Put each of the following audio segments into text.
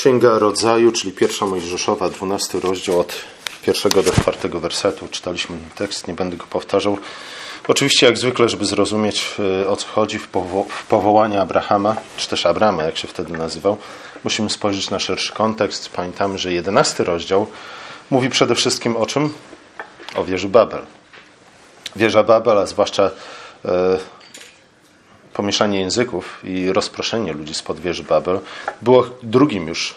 Księga Rodzaju, czyli pierwsza Mojżeszowa, 12 rozdział od pierwszego do czwartego wersetu. Czytaliśmy tekst, nie będę go powtarzał. Oczywiście, jak zwykle, żeby zrozumieć e, o co chodzi w, powo w Abrahama, czy też Abrama, jak się wtedy nazywał, musimy spojrzeć na szerszy kontekst. Pamiętamy, że jedenasty rozdział mówi przede wszystkim o czym? O wieży Babel. Wieża Babel, a zwłaszcza e, pomieszanie języków i rozproszenie ludzi spod wieży Babel było drugim już,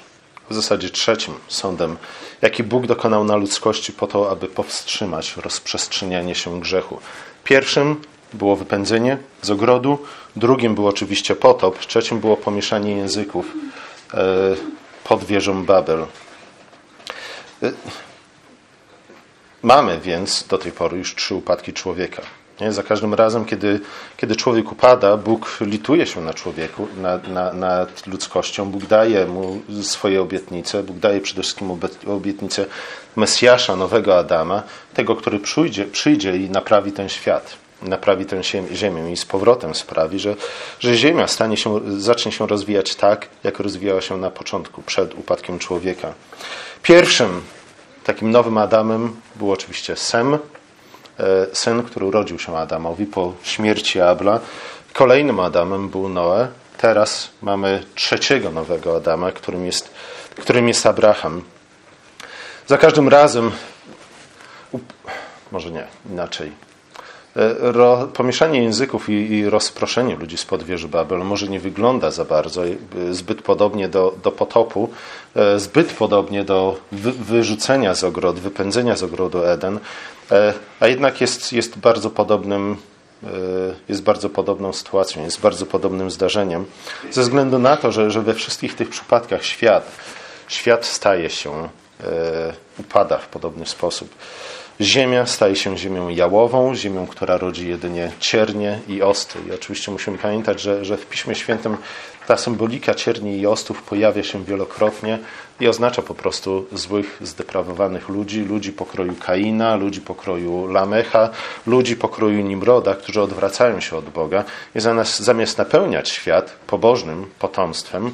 w zasadzie trzecim sądem, jaki Bóg dokonał na ludzkości po to, aby powstrzymać rozprzestrzenianie się grzechu. Pierwszym było wypędzenie z ogrodu, drugim był oczywiście potop, trzecim było pomieszanie języków e, pod wieżą Babel. E, mamy więc do tej pory już trzy upadki człowieka. Nie? Za każdym razem, kiedy, kiedy człowiek upada, Bóg lituje się na człowieku, nad, na, nad ludzkością. Bóg daje mu swoje obietnice. Bóg daje przede wszystkim obietnicę Mesjasza, nowego Adama, tego, który przyjdzie, przyjdzie i naprawi ten świat, naprawi tę ziemię i z powrotem sprawi, że, że ziemia stanie się, zacznie się rozwijać tak, jak rozwijała się na początku, przed upadkiem człowieka. Pierwszym takim nowym Adamem był oczywiście Sem, syn, który urodził się Adamowi po śmierci Abla. Kolejnym Adamem był Noe. Teraz mamy trzeciego nowego Adama, którym jest, którym jest Abraham. Za każdym razem, może nie, inaczej. E, ro, pomieszanie języków i, i, rozproszenie ludzi spod wieży Babel może nie wygląda za bardzo zbyt podobnie do, do potopu, e, zbyt podobnie do wy, wyrzucenia z ogrodu, wypędzenia z ogrodu Eden, E, a jednak jest, jest bardzo podobnym e, jest bardzo podobną sytuacją, jest bardzo podobnym zdarzeniem, ze względu na to, że, że we wszystkich tych przypadkach świat, świat staje się, e, upada w podobny sposób. Ziemia staje się ziemią jałową, ziemią, która rodzi jedynie ciernie i osty. I oczywiście musimy pamiętać, że, że w Piśmie Świętym ta symbolika cierni i ostów pojawia się wielokrotnie i oznacza po prostu złych, zdeprawowanych ludzi, ludzi pokroju Kaina, ludzi pokroju Lamecha, ludzi pokroju Nimroda, którzy odwracają się od Boga. I zamiast, napełniać świat pobożnym potomstwem,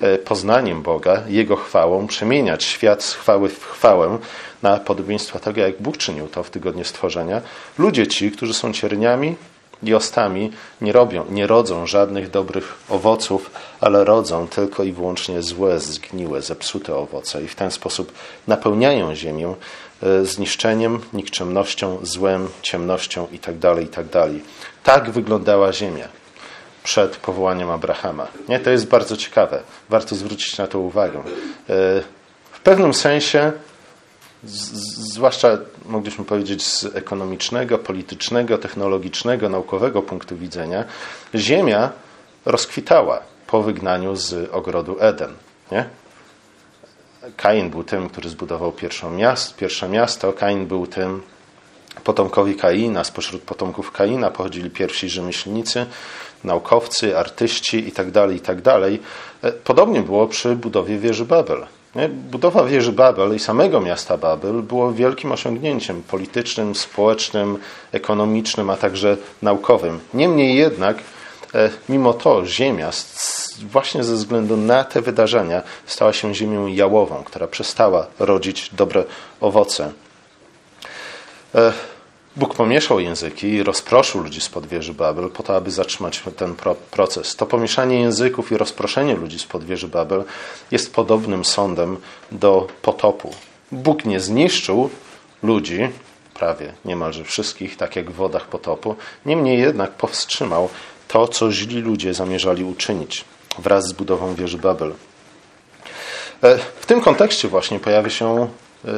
e, poznaniem Boga, Jego chwałą, przemieniać świat z chwały w chwałę na podobieństwo tego, jak Bóg czynił to w tygodniu stworzenia, ludzie ci, którzy są cierniami, i ostami nie, robią, nie rodzą żadnych dobrych owoców, ale rodzą tylko i wyłącznie złe, zgniłe, zepsute owoce i w ten sposób napełniają ziemię e, zniszczeniem, nikczemnością, złem, ciemnością itd. Tak itd. Tak, tak wyglądała ziemia przed powołaniem Abrahama. Nie, to jest bardzo ciekawe. Warto zwrócić na to uwagę. E, w pewnym sensie zwłaszcza mogliśmy powiedzieć z ekonomicznego, politycznego, technologicznego, naukowego punktu widzenia, Ziemia rozkwitała po wygnaniu z ogrodu Eden. Nie? Kain był tym, który zbudował miast, pierwsze miasto. Kain był tym potomkowi Kaina. Spośród potomków Kaina pochodzili pierwsi rzemieślnicy, naukowcy, artyści itd. Tak itd. Tak e, podobnie było przy budowie wieży Babel. Budowa wieży Babel i samego miasta Babel było wielkim osiągnięciem politycznym, społecznym, ekonomicznym, a także naukowym. Niemniej jednak, e, mimo to, ziemia, właśnie ze względu na te wydarzenia, stała się ziemią jałową, która przestała rodzić dobre owoce. Bóg pomieszał języki i rozproszył ludzi spod wieży Babel po to, aby zatrzymać ten proces. To pomieszanie języków i rozproszenie ludzi spod wieży Babel jest podobnym sądem do potopu. Bóg nie zniszczył ludzi, prawie niemalże wszystkich, tak jak w wodach potopu, niemniej jednak powstrzymał to, co źli ludzie zamierzali uczynić wraz z budową wieży Babel. E, w tym kontekście właśnie pojawia się e,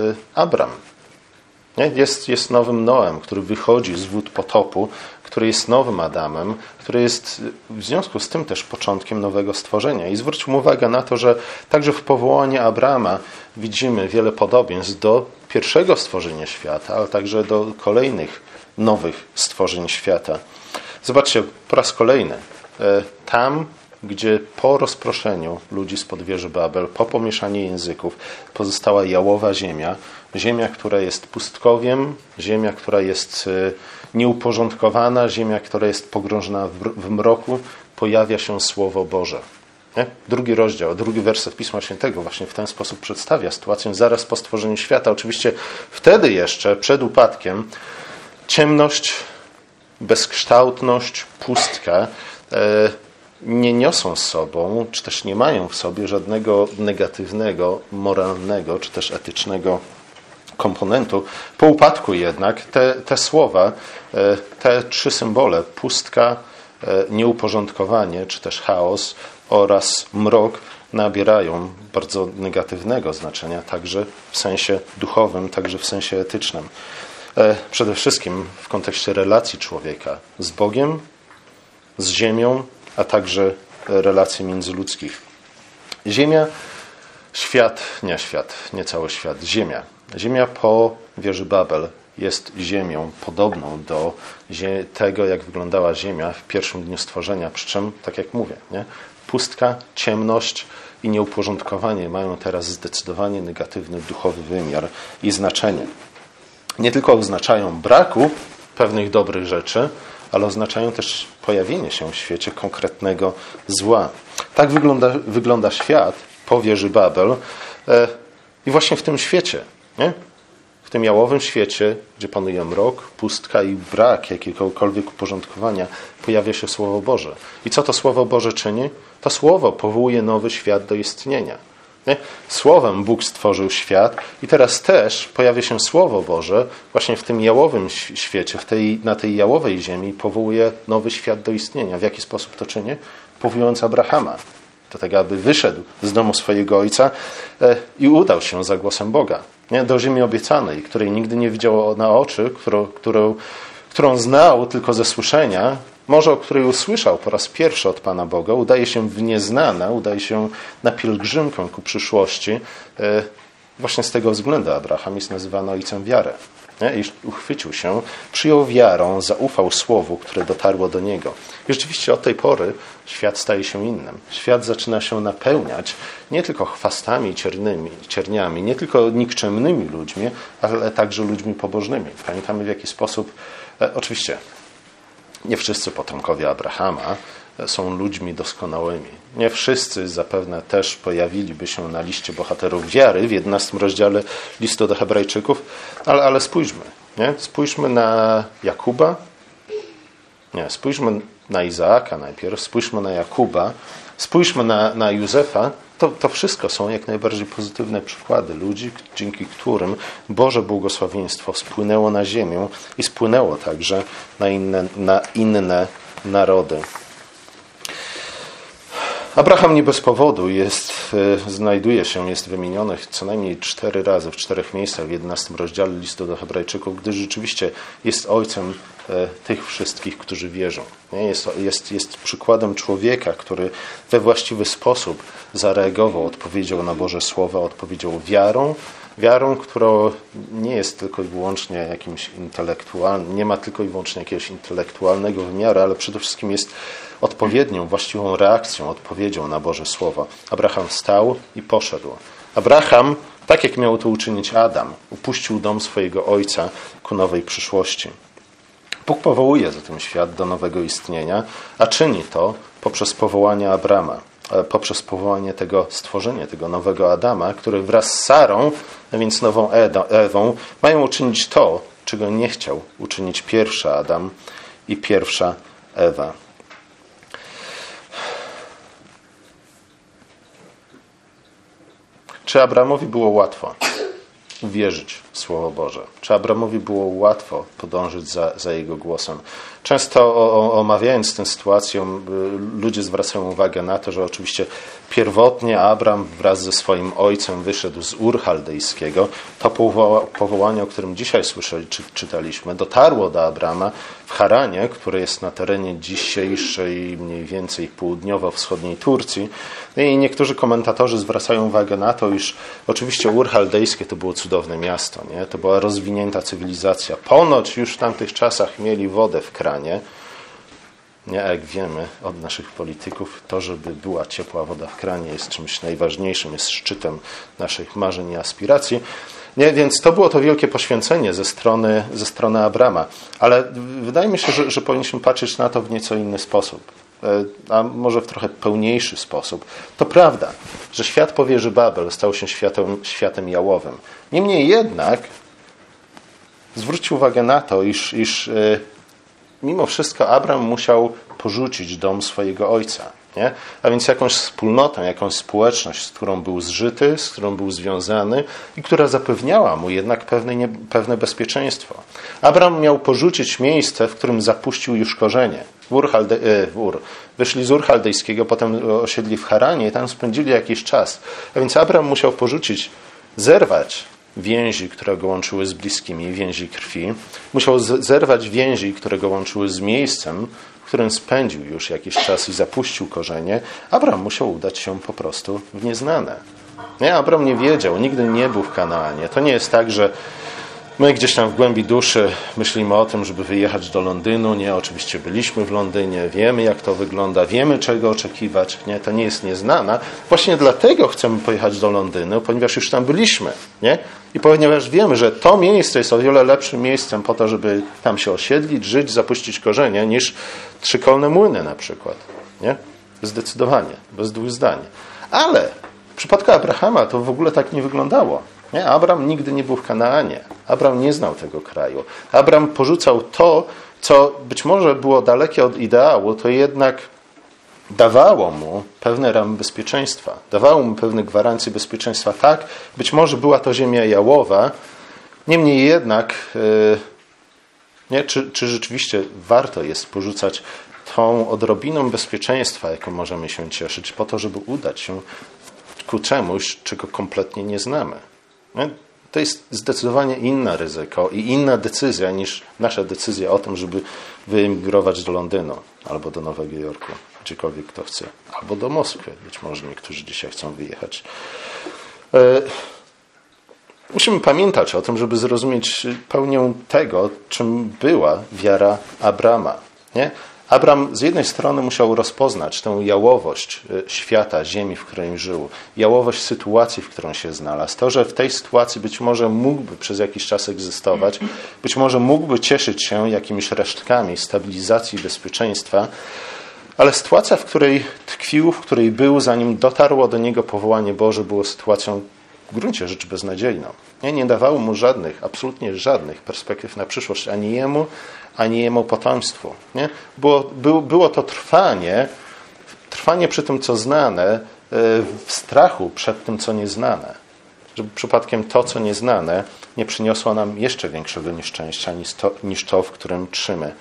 Jest, jest nowym Noem, który wychodzi z wód potopu, który jest nowym Adamem, który jest w związku z tym też początkiem nowego stworzenia. I zwróćmy uwagę na to, że także w powołaniu Abrama widzimy wiele podobieństw do pierwszego stworzenia świata, ale także do kolejnych nowych stworzeń świata. Zobaczcie, po raz kolejny, e, tam, gdzie po rozproszeniu ludzi spod wieży Babel, po pomieszaniu języków, pozostała jałowa ziemia, ziemia, która jest pustkowiem, ziemia, która jest e, nieuporządkowana, ziemia, która jest pogrążona w mroku, pojawia się Słowo Boże. Nie? Drugi rozdział, drugi werset Pisma Świętego właśnie w ten sposób przedstawia sytuację zaraz po stworzeniu świata. Oczywiście wtedy jeszcze, przed upadkiem, ciemność, bezkształtność, pustka e, nie niosą z sobą, czy też nie mają w sobie żadnego negatywnego, moralnego, czy też etycznego komponentu. Po upadku jednak te, te słowa, e, te trzy symbole, pustka, e, nieuporządkowanie, czy też chaos oraz mrok, nabierają bardzo negatywnego znaczenia, także w sensie duchowym, także w sensie etycznym. E, przede wszystkim w kontekście relacji człowieka z Bogiem, z ziemią, a także relacji międzyludzkich. Ziemia, świat, nie świat, nie cały świat, ziemia. Ziemia po wieży Babel jest ziemią podobną do tego, jak wyglądała ziemia w pierwszym dniu stworzenia, przy czym, tak jak mówię, nie? pustka, ciemność i nieuporządkowanie mają teraz zdecydowanie negatywny duchowy wymiar i znaczenie. Nie tylko oznaczają braku pewnych dobrych rzeczy, ale oznaczają też pojawienie się w świecie konkretnego zła. Tak wygląda, wygląda świat po wieży Babel e, i właśnie w tym świecie, nie? w tym jałowym świecie, gdzie panuje mrok, pustka i brak jakiegokolwiek uporządkowania, pojawia się Słowo Boże. I co to Słowo Boże czyni? To Słowo powołuje nowy świat do istnienia. Nie? Słowem Bóg stworzył świat i teraz też pojawia się Słowo Boże właśnie w tym jałowym świecie, tej, na tej jałowej ziemi powołuje nowy świat do istnienia. W jaki sposób to czyni? Powołując Abrahama do tego, aby wyszedł z domu swojego ojca e, i udał się za głosem Boga nie? do ziemi obiecanej, której nigdy nie widział na oczy, którą, którą, którą znał tylko ze słyszenia, może o której usłyszał po raz pierwszy od Pana Boga, udaje się w nieznane, udaje się na pielgrzymkę ku przyszłości. E, właśnie z tego względu Abraham jest nazywany ojcem wiary. I uchwycił się, przyjął wiarą, zaufał słowu, które dotarło do niego. I rzeczywiście od tej pory świat staje się innym. Świat zaczyna się napełniać nie tylko chwastami ciernymi, cierniami, nie tylko nikczemnymi ludźmi, ale także ludźmi pobożnymi. Pamiętamy w jaki sposób, e, oczywiście nie wszyscy potomkowie Abrahama są ludźmi doskonałymi. Nie wszyscy zapewne też pojawiliby się na liście bohaterów wiary w 11 rozdziale listu do Hebrajczyków, ale, ale spójrzmy. Nie? Spójrzmy na Jakuba. Nie, spójrzmy na Izaaka najpierw, spójrzmy na Jakuba, spójrzmy na, na Józefa. To, to wszystko są jak najbardziej pozytywne przykłady ludzi, dzięki którym Boże błogosławieństwo spłynęło na ziemię i spłynęło także na inne, na inne narody. Abraham nie bez powodu jest, e, znajduje się, jest wymieniony co najmniej cztery razy w czterech miejscach w 11 rozdziale listu do Hebrajczyków, gdyż rzeczywiście jest ojcem e, tych wszystkich, którzy wierzą. Jest, jest, jest przykładem człowieka, który we właściwy sposób zareagował, odpowiedział na Boże Słowa, odpowiedział wiarą, wiarą, która nie jest tylko i wyłącznie jakimś intelektualnym, nie ma tylko i wyłącznie jakiegoś intelektualnego wymiaru, ale przede wszystkim jest odpowiednią, właściwą reakcją, odpowiedzią na Boże Słowo. Abraham wstał i poszedł. Abraham, tak jak miał to uczynić Adam, upuścił dom swojego ojca ku nowej przyszłości. Bóg powołuje zatem świat do nowego istnienia, a czyni to poprzez powołanie Abrama, poprzez powołanie tego, stworzenie tego nowego Adama, który wraz z Sarą, a więc nową Ewą, mają uczynić to, czego nie chciał uczynić pierwszy Adam i pierwsza Ewa. Czy Abramowi było łatwo wierzyć w Słowo Boże? Czy Abramowi było łatwo podążyć za, za jego głosem? Często o, o, omawiając tę sytuację, y, ludzie zwracają uwagę na to, że oczywiście pierwotnie Abram wraz ze swoim ojcem wyszedł z Ur Chaldejskiego. To powołanie, o którym dzisiaj słyszeli, czy, czytaliśmy, dotarło do Abrama w Haranie, które jest na terenie dzisiejszej mniej więcej południowo-wschodniej Turcji. No I niektórzy komentatorzy zwracają uwagę na to, iż oczywiście Ur Chaldejskie to było cudowne miasto, nie? to była rozwinięta cywilizacja. Ponoć już w tamtych czasach mieli wodę w kranie. Nie, jak wiemy od naszych polityków, to, żeby była ciepła woda w kranie jest czymś najważniejszym, jest szczytem naszych marzeń i aspiracji. Nie, więc to było to wielkie poświęcenie ze strony, ze strony Abrama. Ale wydaje mi się, że, że powinniśmy patrzeć na to w nieco inny sposób. E, a może w trochę pełniejszy sposób. To prawda, że świat powierzy Babel stał się światem, światem jałowym. Niemniej jednak zwróćcie uwagę na to, iż, iż e, mimo wszystko Abraham musiał porzucić dom swojego ojca. Nie? A więc jakąś wspólnotę, jakąś społeczność, z którą był zżyty, z którą był związany i która zapewniała mu jednak pewne, nie, pewne bezpieczeństwo. Abraham miał porzucić miejsce, w którym zapuścił już korzenie. W Ur, Halde, e, w Ur. Wyszli z Ur Chaldejskiego, potem osiedli w Haranie i tam spędzili jakiś czas. A więc Abraham musiał porzucić, zerwać więzi, które go łączyły z bliskimi, więzi krwi. Musiał zerwać więzi, które go łączyły z miejscem, w którym spędził już jakiś czas i zapuścił korzenie. Abraham musiał udać się po prostu w nieznane. Nie, Abraham nie wiedział, nigdy nie był w Kanaanie. To nie jest tak, że My gdzieś tam w głębi duszy myślimy o tym, żeby wyjechać do Londynu. Nie, oczywiście byliśmy w Londynie, wiemy jak to wygląda, wiemy czego oczekiwać. Nie, to nie jest nieznana. Właśnie dlatego chcemy pojechać do Londynu, ponieważ już tam byliśmy. Nie? I ponieważ wiemy, że to miejsce jest o wiele lepszym miejscem po to, żeby tam się osiedlić, żyć, zapuścić korzenie, niż trzykolne młyny na przykład. Nie? Zdecydowanie, bez dwóch zdań. Ale w przypadku Abrahama to w ogóle tak nie wyglądało. Nie? Abram nigdy nie był w Kanaanie. Abram nie znał tego kraju. Abram porzucał to, co być może było dalekie od ideału, to jednak dawało mu pewne ramy bezpieczeństwa. Dawało mu pewne gwarancje bezpieczeństwa. Tak, być może była to ziemia jałowa, niemniej jednak, e, nie, czy, czy rzeczywiście warto jest porzucać tą odrobiną bezpieczeństwa, jaką możemy się cieszyć, po to, żeby udać się ku czemuś, czego kompletnie nie znamy. To jest zdecydowanie inne ryzyko i inna decyzja niż nasza decyzja o tym, żeby wyemigrować do Londynu albo do Nowego Jorku, gdziekolwiek kto chce, albo do Moskwy. Być może niektórzy dzisiaj chcą wyjechać. E, musimy pamiętać o tym, żeby zrozumieć pełnię tego, czym była wiara Abrama. Nie? Abraham z jednej strony musiał rozpoznać tę jałowość e, świata, ziemi, w której żył, jałowość sytuacji, w którą się znalazł. To, że w tej sytuacji być może mógłby przez jakiś czas egzystować, być może mógłby cieszyć się jakimiś resztkami stabilizacji i bezpieczeństwa, ale sytuacja, w której tkwił, w której był, zanim dotarło do niego powołanie Boże, było sytuacją w gruncie rzeczy beznadziejną. Nie, nie dawało mu żadnych, absolutnie żadnych perspektyw na przyszłość, ani jemu, ani jemu potomstwu. Nie? Było, było, było to trwanie, trwanie przy tym, co znane, e, w strachu przed tym, co nieznane. Żeby przypadkiem to, co nieznane, nie przyniosło nam jeszcze większego nieszczęścia niż to, niż to w którym trzymy.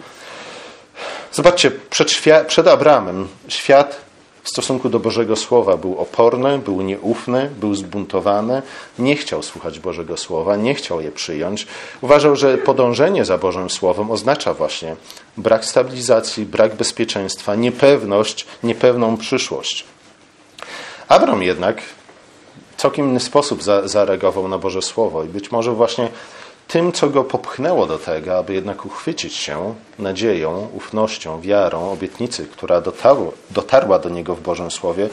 Zobaczcie, przed, przed Abramem świat w stosunku do Bożego Słowa był oporny, był nieufny, był zbuntowany, nie chciał słuchać Bożego Słowa, nie chciał je przyjąć. Uważał, że podążenie za Bożym Słowem oznacza właśnie brak stabilizacji, brak bezpieczeństwa, niepewność, niepewną przyszłość. Abram jednak w całkiem inny sposób zareagował na Boże Słowo i być może właśnie tym, co go popchnęło do tego, aby jednak uchwycić się nadzieją, ufnością, wiarą obietnicy, która dotarło, dotarła do niego w Bożym Słowie,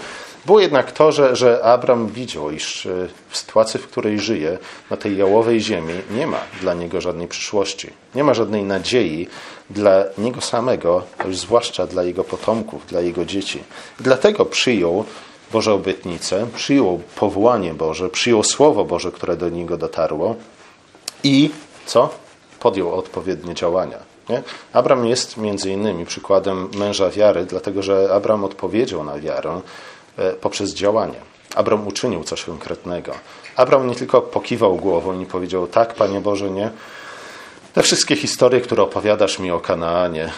było jednak to, że, że Abram widział, iż e, w sytuacji, w której żyje, na tej jałowej ziemi, nie ma dla niego żadnej przyszłości. Nie ma żadnej nadziei dla niego samego, zwłaszcza dla jego potomków, dla jego dzieci. Dlatego przyjął Boże obietnice, przyjął powołanie Boże, przyjął Słowo Boże, które do niego dotarło i co? Podjął odpowiednie działania. Nie? Jest między innymi przykładem męża wiary, dlatego że Abram odpowiedział na wiarę e, poprzez działanie. Abram uczynił coś konkretnego. Abram nie tylko pokiwał głową i powiedział tak, Panie Boże, nie. Te wszystkie historie, które opowiadasz mi o Kanaanie,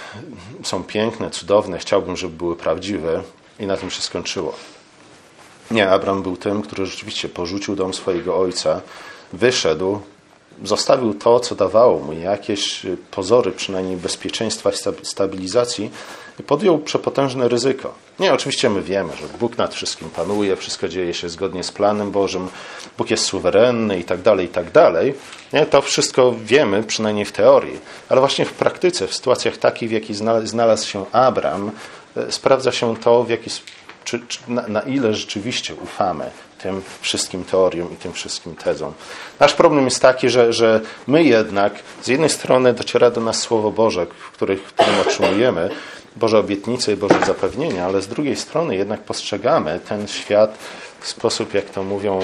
są piękne, cudowne, chciałbym, żeby były prawdziwe i na tym się skończyło. Nie, Abram był tym, który rzeczywiście porzucił dom swojego ojca, wyszedł, zostawił to, co dawało mu jakieś pozory przynajmniej bezpieczeństwa i stabilizacji i podjął przepotężne ryzyko. Nie, oczywiście my wiemy, że Bóg nad wszystkim panuje, wszystko dzieje się zgodnie z planem Bożym, Bóg jest suwerenny i tak dalej, i tak dalej. Nie, to wszystko wiemy, przynajmniej w teorii. Ale właśnie w praktyce, w sytuacjach takich, w jakich znalazł się Abram, e, sprawdza się to, w jaki, czy, czy, na, na ile rzeczywiście ufamy tym wszystkim teoriom i tym wszystkim tezom. Nasz problem jest taki, że, że my jednak z jednej strony dociera do nas Słowo Boże, których, którym otrzymujemy Boże obietnice i Boże zapewnienia, ale z drugiej strony jednak postrzegamy ten świat w sposób, jak to mówią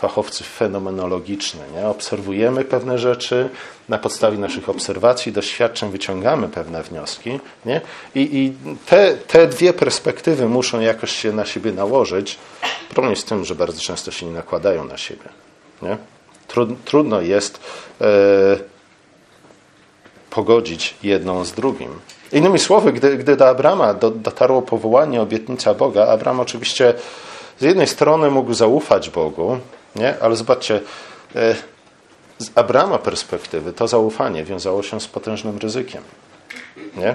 fachowcy fenomenologiczny. Nie? Obserwujemy pewne rzeczy, na podstawie naszych obserwacji, doświadczeń wyciągamy pewne wnioski. Nie? I, i te, te dwie perspektywy muszą jakoś się na siebie nałożyć. Problem jest w tym, że bardzo często się nie nakładają na siebie. Nie? Trudno jest e, pogodzić jedną z drugim. Innymi słowy, gdy, gdy do Abrama do, dotarło powołanie, obietnica Boga, Abram oczywiście z jednej strony mógł zaufać Bogu, nie? ale zobaczcie, e, z Abrama perspektywy to zaufanie wiązało się z potężnym ryzykiem. Nie?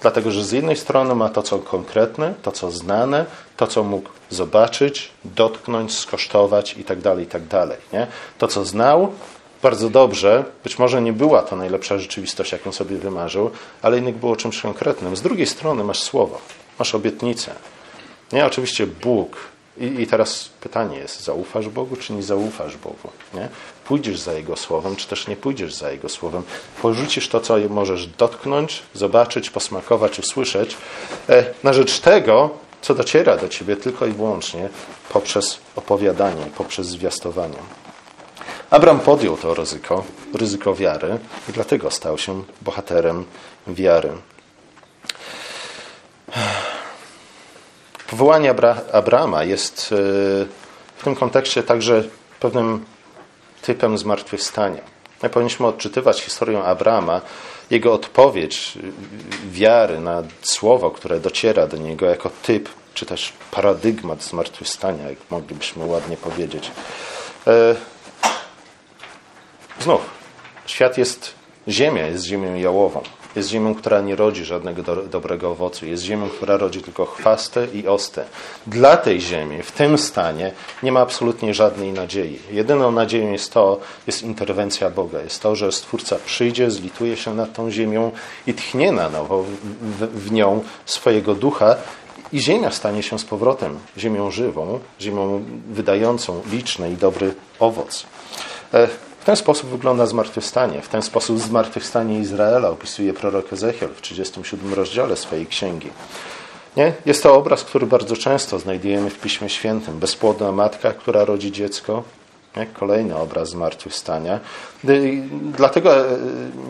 Dlatego, że z jednej strony ma to, co konkretne, to, co znane, to, co mógł zobaczyć, dotknąć, skosztować itd., tak itd. Tak nie? To, co znał bardzo dobrze, być może nie była to najlepsza rzeczywistość, jaką sobie wymarzył, ale jednak było czymś konkretnym. Z drugiej strony masz słowo, masz obietnicę. Nie, oczywiście Bóg i, I, teraz pytanie jest, zaufasz Bogu, czy nie zaufasz Bogu? Nie? Pójdziesz za Jego słowem, czy też nie pójdziesz za Jego słowem? Porzucisz to, co możesz dotknąć, zobaczyć, posmakować, usłyszeć, e, na rzecz tego, co dociera do Ciebie tylko i wyłącznie poprzez opowiadanie, poprzez zwiastowanie. Abraham podjął to ryzyko, ryzyko wiary i dlatego stał się bohaterem wiary. Powołanie Abra Abrama jest e, w tym kontekście także pewnym typem zmartwychwstania. My powinniśmy odczytywać historię Abrama, jego odpowiedź wiary na słowo, które dociera do niego jako typ, czy też paradygmat zmartwychwstania, jak moglibyśmy ładnie powiedzieć. E, znów, świat jest, ziemia jest ziemią jałową. Jest ziemią, która nie rodzi żadnego do, dobrego owocu. Jest ziemią, która rodzi tylko chwastę i ostę. Dla tej ziemi, w tym stanie, nie ma absolutnie żadnej nadziei. Jedyną nadzieją jest to, jest interwencja Boga. Jest to, że Stwórca przyjdzie, zlituje się nad tą ziemią i tchnie na nowo w, w, w nią swojego ducha i ziemia stanie się z powrotem ziemią żywą, ziemią wydającą liczny i dobry owoc. Ten sposób wygląda zmartwychwstanie. W ten sposób zmartwychwstanie Izraela opisuje prorok Ezechiel w 37 rozdziale swojej księgi. Nie? Jest to obraz, który bardzo często znajdujemy w Piśmie Świętym. Bezpłodna matka, która rodzi dziecko. Nie? Kolejny obraz zmartwychwstania. Dlatego e,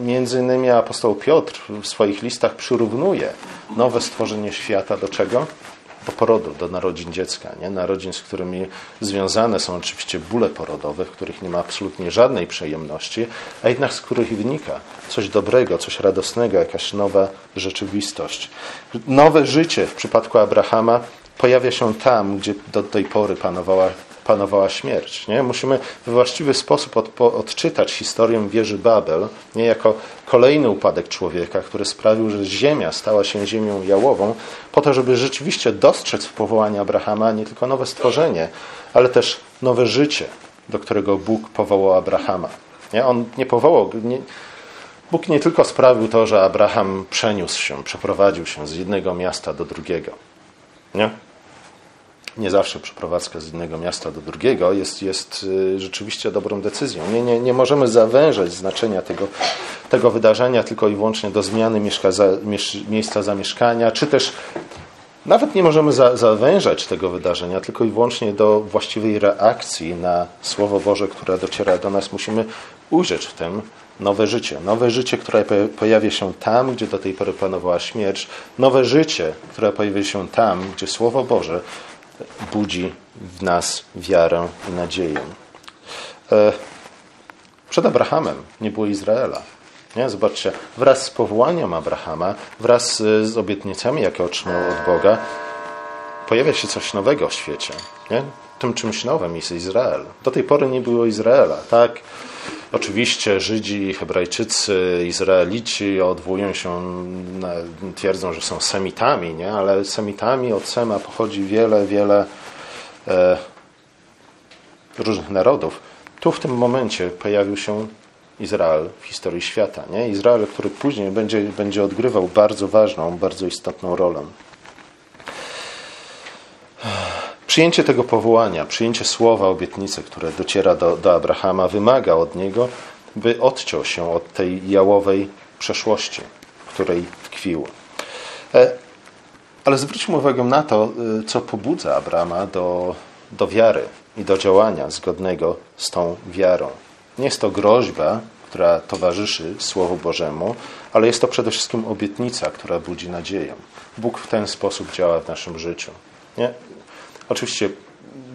między innymi apostoł Piotr w swoich listach przyrównuje nowe stworzenie świata do czego? Porodu, do narodzin dziecka. Nie? Narodzin, z którymi związane są oczywiście bóle porodowe, w których nie ma absolutnie żadnej przyjemności, a jednak z których wynika coś dobrego, coś radosnego, jakaś nowa rzeczywistość. Nowe życie w przypadku Abrahama pojawia się tam, gdzie do tej pory panowała panowała śmierć. Nie? Musimy w właściwy sposób od, odczytać historię wieży Babel nie jako kolejny upadek człowieka, który sprawił, że ziemia stała się ziemią jałową, po to, żeby rzeczywiście dostrzec w powołaniu Abrahama nie tylko nowe stworzenie, ale też nowe życie, do którego Bóg powołał Abrahama. Nie? On nie powołał. Nie, Bóg nie tylko sprawił to, że Abraham przeniósł się, przeprowadził się z jednego miasta do drugiego. Nie? Nie zawsze przeprowadzka z jednego miasta do drugiego jest, jest y, rzeczywiście dobrą decyzją. Nie, nie, nie możemy zawężać znaczenia tego, tego wydarzenia tylko i wyłącznie do zmiany mieszka, miejsca zamieszkania, czy też nawet nie możemy za, zawężać tego wydarzenia tylko i wyłącznie do właściwej reakcji na Słowo Boże, które dociera do nas. Musimy ujrzeć w tym nowe życie. Nowe życie, które pojawia się tam, gdzie do tej pory panowała śmierć. Nowe życie, które pojawia się tam, gdzie Słowo Boże budzi w nas wiarę i nadzieję. E, przed Abrahamem nie było Izraela. Nie? Zobaczcie, wraz z powołaniem Abrahama, wraz z obietnicami, jakie otrzymał od Boga, pojawia się coś nowego w świecie. Nie? Tym czymś nowym jest Izrael. Do tej pory nie było Izraela. Tak, oczywiście Żydzi, Hebrajczycy, Izraelici odwołują się, twierdzą, że są Semitami, nie? ale Semitami od Sema pochodzi wiele, wiele e, różnych narodów. Tu w tym momencie pojawił się Izrael w historii świata. Nie? Izrael, który później będzie, będzie odgrywał bardzo ważną, bardzo istotną rolę. Przyjęcie tego powołania, przyjęcie słowa obietnicy, które dociera do, do Abrahama, wymaga od niego, by odciął się od tej jałowej przeszłości, w której tkwił. E, ale zwróćmy uwagę na to, e, co pobudza Abrama do, do wiary i do działania zgodnego z tą wiarą. Nie jest to groźba, która towarzyszy Słowu Bożemu, ale jest to przede wszystkim obietnica, która budzi nadzieję. Bóg w ten sposób działa w naszym życiu. Nie? Oczywiście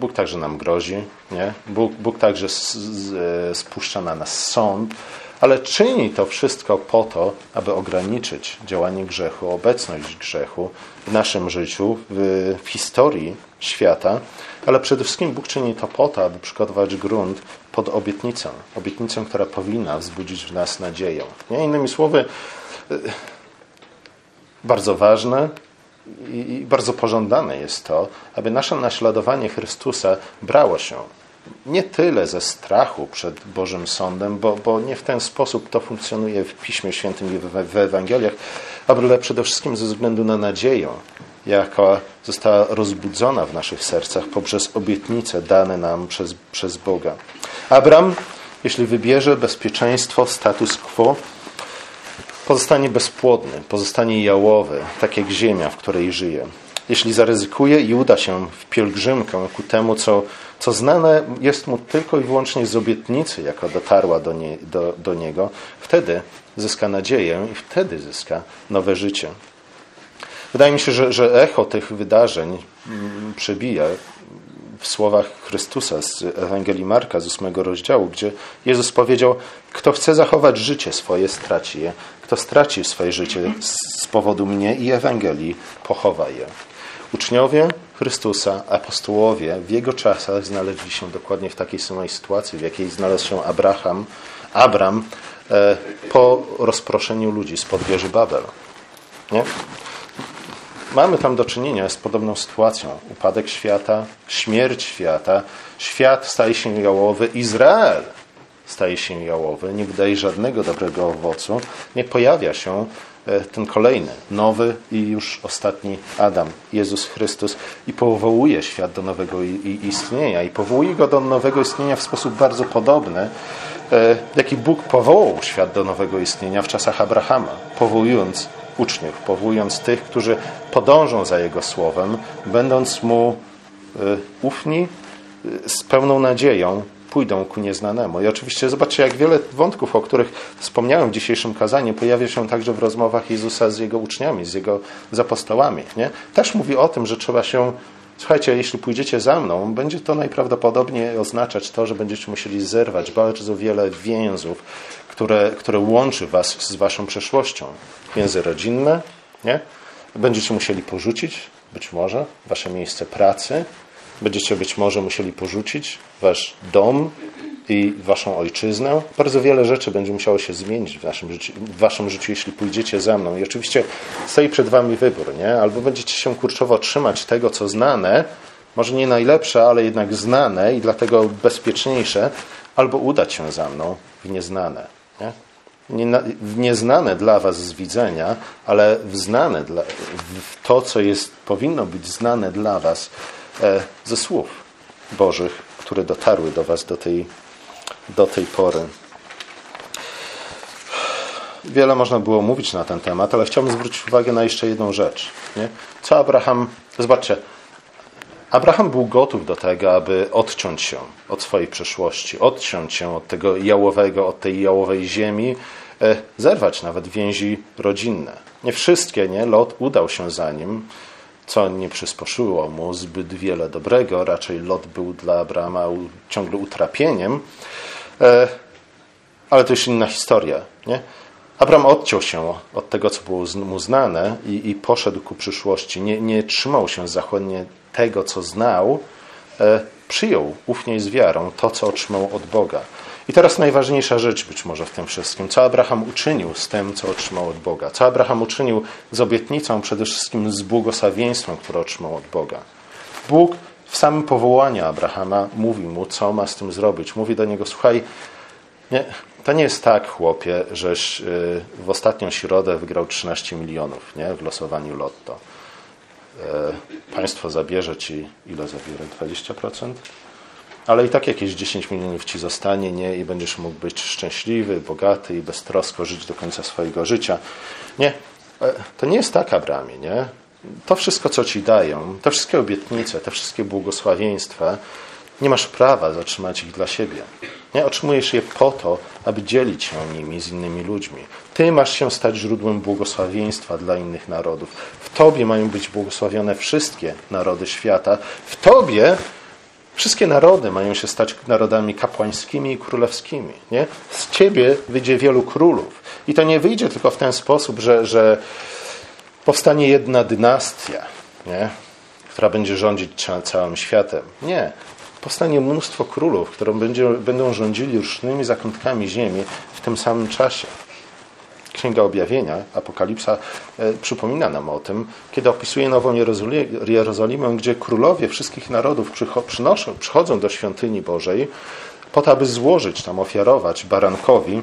Bóg także nam grozi, nie? Bóg, Bóg także e, spuszcza na nas sąd, ale czyni to wszystko po to, aby ograniczyć działanie grzechu, obecność grzechu w naszym życiu, w, w historii świata, ale przede wszystkim Bóg czyni to po to, aby przygotować grunt pod obietnicę. Obietnicę, która powinna wzbudzić w nas nadzieję. Nie? Innymi słowy, e, bardzo ważne i bardzo pożądane jest to, aby nasze naśladowanie Chrystusa brało się nie tyle ze strachu przed Bożym Sądem, bo, bo nie w ten sposób to funkcjonuje w Piśmie Świętym i w, w Ewangeliach, ale przede wszystkim ze względu na nadzieję, jaka została rozbudzona w naszych sercach poprzez obietnice dane nam przez, przez Boga. Abram, jeśli wybierze bezpieczeństwo, status quo, pozostanie bezpłodny, pozostanie jałowy, tak jak ziemia, w której żyje. Jeśli zaryzykuje i uda się w pielgrzymkę ku temu, co, co znane jest mu tylko i wyłącznie z obietnicy, jaka dotarła do, nie, do, do niego, wtedy zyska nadzieję i wtedy zyska nowe życie. Wydaje mi się, że, że echo tych wydarzeń mm, przebija w słowach Chrystusa z Ewangelii Marka z ósmego rozdziału, gdzie Jezus powiedział: Kto chce zachować życie swoje, straci je. Kto straci swoje życie z powodu mnie i Ewangelii, pochowa je. Uczniowie Chrystusa, apostołowie w jego czasach znaleźli się dokładnie w takiej samej sytuacji, w jakiej znalazł się Abraham, Abram e, po rozproszeniu ludzi z podwieży Babel. Nie? Mamy tam do czynienia z podobną sytuacją. Upadek świata, śmierć świata, świat staje się jałowy, Izrael staje się jałowy, nie wydaje żadnego dobrego owocu, nie pojawia się e, ten kolejny, nowy i już ostatni Adam, Jezus Chrystus i powołuje świat do nowego istnienia i powołuje go do nowego istnienia w sposób bardzo podobny, e, jaki Bóg powołał świat do nowego istnienia w czasach Abrahama, powołując uczniów, powołując tych, którzy podążą za Jego słowem, będąc Mu e, ufni, z pełną nadzieją pójdą ku nieznanemu. I oczywiście zobaczcie, jak wiele wątków, o których wspomniałem w dzisiejszym kazaniu, pojawia się także w rozmowach Jezusa z Jego uczniami, z Jego z apostołami. Nie? Też mówi o tym, że trzeba się Słuchajcie, jeśli pójdziecie za mną, będzie to najprawdopodobniej oznaczać to, że będziecie musieli zerwać bardzo wiele więzów, które, które łączy was z waszą przeszłością. Więzy rodzinne, nie? Będziecie musieli porzucić, być może, wasze miejsce pracy, Będziecie być może musieli porzucić wasz dom i waszą ojczyznę. Bardzo wiele rzeczy będzie musiało się zmienić w, naszym życiu, w waszym życiu, jeśli pójdziecie za mną. I oczywiście stoi przed wami wybór, nie? Albo będziecie się kurczowo trzymać tego, co znane, może nie najlepsze, ale jednak znane i dlatego bezpieczniejsze, albo udać się za mną w nieznane. Nie? w nieznane dla was z widzenia, ale w znane dla, w to, co jest, powinno być znane dla was ze słów Bożych, które dotarły do Was do tej, do tej pory. Wiele można było mówić na ten temat, ale chciałbym zwrócić uwagę na jeszcze jedną rzecz. Nie? Co Abraham, zobaczcie, Abraham był gotów do tego, aby odciąć się od swojej przeszłości, odciąć się od tego jałowego, od tej jałowej ziemi, e, zerwać nawet więzi rodzinne. Nie wszystkie, nie? Lot udał się za nim co nie przysposzyło mu zbyt wiele dobrego. Raczej lot był dla Abrahama ciągle utrapieniem. E, ale to już inna historia. Nie? Abraham odciął się od tego, co było mu znane i, i poszedł ku przyszłości. Nie, nie trzymał się zachłannie tego, co znał. E, przyjął ufnie i z wiarą to, co otrzymał od Boga. I teraz najważniejsza rzecz być może w tym wszystkim. Co Abraham uczynił z tym, co otrzymał od Boga? Co Abraham uczynił z obietnicą, przede wszystkim z błogosławieństwem, które otrzymał od Boga? Bóg w samym powołaniu Abrahama mówi mu, co ma z tym zrobić. Mówi do niego, słuchaj, nie, to nie jest tak, chłopie, żeś y, w ostatnią środę wygrał 13 milionów nie, w losowaniu lotto. E, państwo zabierze ci, ile zabierze? 20%? Ale i tak jakieś 10 milionów ci zostanie, nie? I będziesz mógł być szczęśliwy, bogaty i beztrosko żyć do końca swojego życia. Nie. E, to nie jest tak, Abramie, nie? To wszystko, co ci dają, te wszystkie obietnice, te wszystkie błogosławieństwa, nie masz prawa zatrzymać ich dla siebie. Nie? Otrzymujesz je po to, aby dzielić się nimi z innymi ludźmi. Ty masz się stać źródłem błogosławieństwa dla innych narodów. W Tobie mają być błogosławione wszystkie narody świata. W Tobie wszystkie narody mają się stać narodami kapłańskimi i królewskimi. Nie? Z Ciebie wyjdzie wielu królów. I to nie wyjdzie tylko w ten sposób, że, że powstanie jedna dynastia, nie? która będzie rządzić całym światem. Nie powstanie mnóstwo królów, które będą rządzili różnymi zakątkami ziemi w tym samym czasie. Księga Objawienia, Apokalipsa, e, przypomina nam o tym, kiedy opisuje Nową Jerozolimę, gdzie królowie wszystkich narodów przynoszą, przychodzą do świątyni Bożej po to, aby złożyć tam, ofiarować barankowi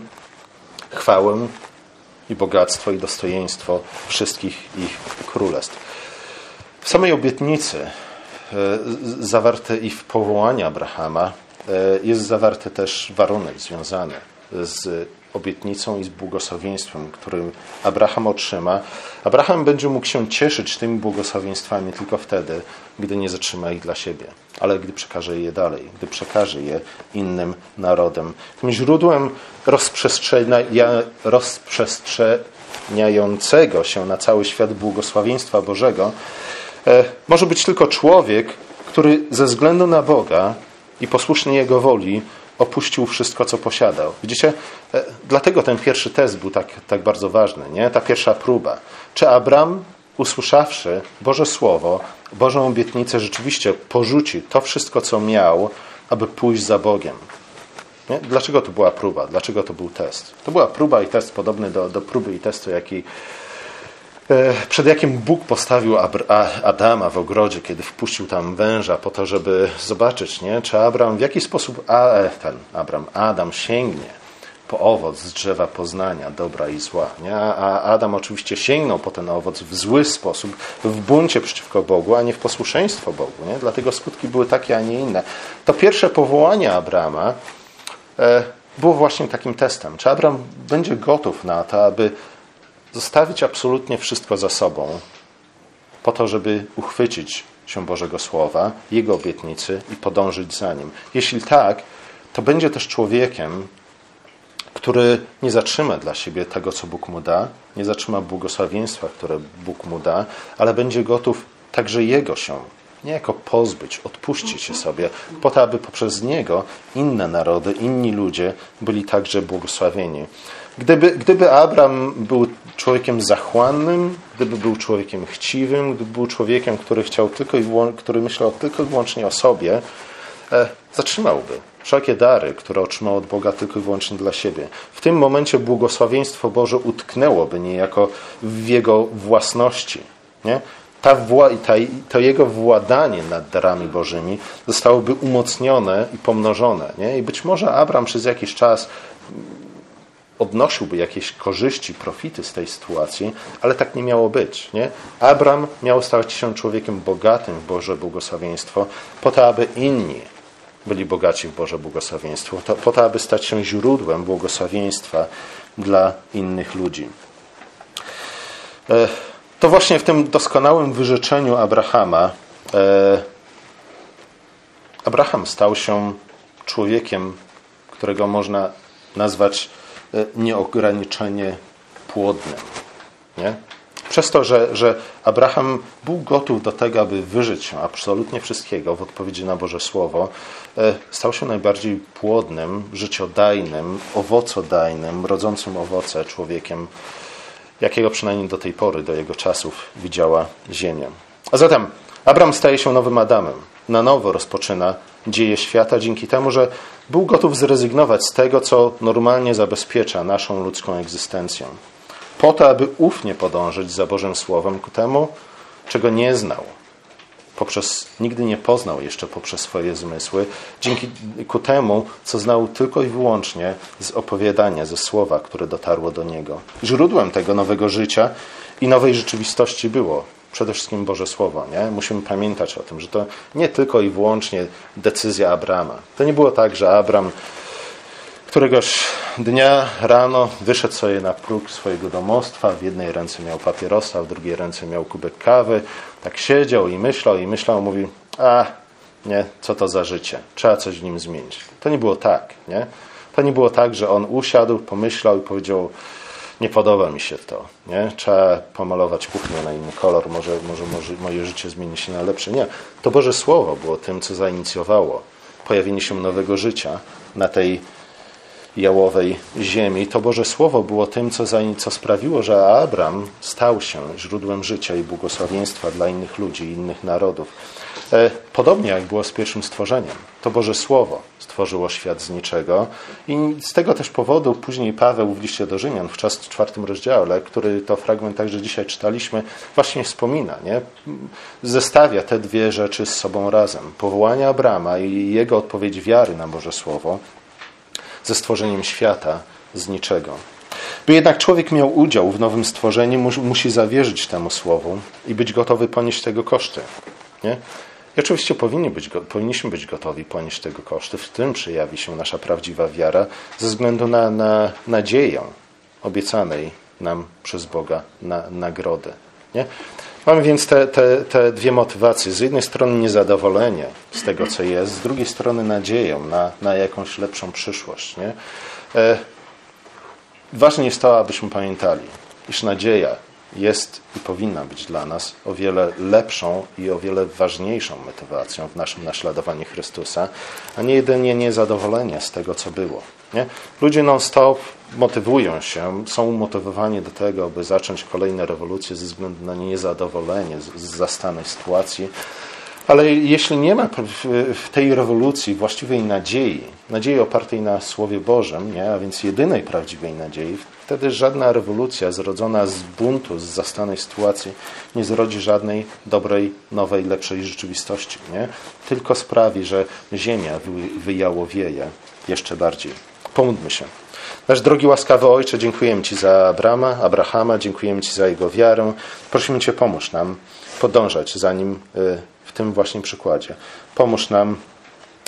chwałę i bogactwo i dostojeństwo wszystkich ich królestw. W samej obietnicy E, zawarte i w powołaniu Abrahama e, jest zawarty też warunek związany z obietnicą i z błogosławieństwem, którym Abraham otrzyma. Abraham będzie mógł się cieszyć tymi błogosławieństwami tylko wtedy, gdy nie zatrzyma ich dla siebie, ale gdy przekaże je dalej, gdy przekaże je innym narodom. Tym źródłem rozprzestrzeniającego się na cały świat błogosławieństwa Bożego E, może być tylko człowiek, który ze względu na Boga i posłusznie Jego woli opuścił wszystko, co posiadał. Widzicie? E, dlatego ten pierwszy test był tak, tak bardzo ważny, nie? ta pierwsza próba. Czy Abram, usłyszawszy Boże Słowo, Bożą obietnicę, rzeczywiście porzuci to wszystko, co miał, aby pójść za Bogiem? Nie? Dlaczego to była próba? Dlaczego to był test? To była próba i test podobny do, do próby i testu, jaki przed jakim Bóg postawił Adama w ogrodzie, kiedy wpuścił tam węża po to, żeby zobaczyć, nie? czy Abraham, w jaki sposób a, e, ten Abraham, Adam sięgnie po owoc z drzewa poznania dobra i zła. Nie? A Adam oczywiście sięgnął po ten owoc w zły sposób, w buncie przeciwko Bogu, a nie w posłuszeństwo Bogu. Nie? Dlatego skutki były takie, a nie inne. To pierwsze powołanie Abrama e, było właśnie takim testem. Czy Abraham będzie gotów na to, aby zostawić absolutnie wszystko za sobą, po to, żeby uchwycić się Bożego Słowa, Jego obietnicy i podążyć za Nim. Jeśli tak, to będzie też człowiekiem, który nie zatrzyma dla siebie tego, co Bóg mu da, nie zatrzyma błogosławieństwa, które Bóg mu da, ale będzie gotów także Jego się niejako pozbyć, odpuścić się sobie, po to, aby poprzez Niego inne narody, inni ludzie byli także błogosławieni. Gdyby, gdyby Abraham był człowiekiem zachłannym, gdyby był człowiekiem chciwym, gdyby był człowiekiem, który chciał tylko i który myślał tylko i wyłącznie o sobie, e, zatrzymałby wszelkie dary, które otrzymał od Boga tylko i wyłącznie dla siebie. W tym momencie błogosławieństwo Boże utknęłoby niejako w jego własności. Nie? Ta wła, ta, to jego władanie nad darami Bożymi zostałoby umocnione i pomnożone. Nie? I być może Abraham przez jakiś czas odnosiłby jakieś korzyści, profity z tej sytuacji, ale tak nie miało być. Nie? Abram miał stać się człowiekiem bogatym w Boże błogosławieństwo, po to, aby inni byli bogaci w Boże błogosławieństwo, to, po to, aby stać się źródłem błogosławieństwa dla innych ludzi. E, to właśnie w tym doskonałym wyrzeczeniu Abrahama e, Abraham stał się człowiekiem, którego można nazwać nieograniczenie płodnym. Nie? Przez to, że, że Abraham był gotów do tego, aby wyżyć się absolutnie wszystkiego w odpowiedzi na Boże Słowo, e, stał się najbardziej płodnym, życiodajnym, owocodajnym, rodzącym owoce człowiekiem, jakiego przynajmniej do tej pory, do jego czasów widziała Ziemia. A zatem Abraham staje się nowym Adamem. Na nowo rozpoczyna dzieje świata dzięki temu, że był gotów zrezygnować z tego, co normalnie zabezpiecza naszą ludzką egzystencję. Po to, aby ufnie podążyć za Bożym Słowem ku temu, czego nie znał. Poprzez, nigdy nie poznał jeszcze poprzez swoje zmysły, dzięki ku temu, co znał tylko i wyłącznie z opowiadania, ze słowa, które dotarło do niego. Źródłem tego nowego życia i nowej rzeczywistości było przede wszystkim Boże Słowo. Nie? Musimy pamiętać o tym, że to nie tylko i wyłącznie decyzja Abrama. To nie było tak, że Abram Któregoś dnia rano wyszedł sobie na próg swojego domostwa. W jednej ręce miał papierosa, w drugiej ręce miał kubek kawy. Tak siedział i myślał, i myślał, mówi, a nie, co to za życie? Trzeba coś w nim zmienić. To nie było tak, nie? To nie było tak, że on usiadł, pomyślał i powiedział, nie podoba mi się to, nie? Trzeba pomalować kuchnię na inny kolor, może, może, może moje życie zmieni się na lepsze. Nie. To Boże Słowo było tym, co zainicjowało pojawienie się nowego życia na tej jałowej ziemi. To Boże Słowo było tym, co, co sprawiło, że Abram stał się źródłem życia i błogosławieństwa dla innych ludzi, innych narodów. E, podobnie jak było z pierwszym stworzeniem. To Boże Słowo stworzyło świat z niczego i z tego też powodu później Paweł w liście do Rzymian w czwartym rozdziale, który to fragment także dzisiaj czytaliśmy, właśnie wspomina, nie? zestawia te dwie rzeczy z sobą razem. Powołanie Abrama i jego odpowiedź wiary na Boże Słowo ze stworzeniem świata z niczego. By jednak człowiek miał udział w nowym stworzeniu, musi zawierzyć temu słowu i być gotowy ponieść tego koszty. Nie? I oczywiście powinni być, powinniśmy być gotowi ponieść tego koszty. W tym przejawi się nasza prawdziwa wiara ze względu na, na nadzieję obiecanej nam przez Boga na nagrodę. Nie? Mamy więc te, te, te dwie motywacje. Z jednej strony niezadowolenie z tego, co jest, z drugiej strony nadzieję na, na jakąś lepszą przyszłość. Nie? E, ważne jest to, abyśmy pamiętali, iż nadzieja jest i powinna być dla nas o wiele lepszą i o wiele ważniejszą motywacją w naszym naśladowaniu Chrystusa, a nie jedynie niezadowolenie z tego, co było. Nie? Ludzie non-stop motywują się, są umotywowani do tego, aby zacząć kolejne rewolucje ze względu na niezadowolenie z zastanej sytuacji. Ale jeśli nie ma w tej rewolucji właściwej nadziei, nadziei opartej na Słowie Bożym, nie? a więc jedynej prawdziwej nadziei, wtedy żadna rewolucja zrodzona z buntu, z zastanej sytuacji nie zrodzi żadnej dobrej, nowej, lepszej rzeczywistości. Nie? Tylko sprawi, że ziemia wyjałowieje jeszcze bardziej. Pomódlmy się. Nasz drogi łaskawy Ojcze, dziękujemy Ci za Abrama, Abrahama, dziękujemy Ci za jego wiarę. Prosimy Cię, pomóż nam podążać za nim y, w tym właśnie przykładzie. Pomóż nam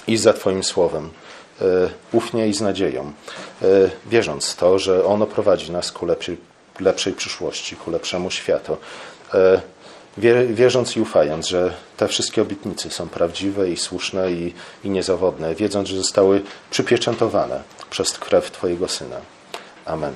iść za Twoim słowem, y, ufnie i z nadzieją, y, wierząc w to, że ono prowadzi nas ku lepszej, lepszej przyszłości, ku lepszemu światu wierząc i ufając, że te wszystkie obietnice są prawdziwe i słuszne i, i niezawodne, wiedząc, że zostały przypieczętowane przez krew Twojego Syna. Amen.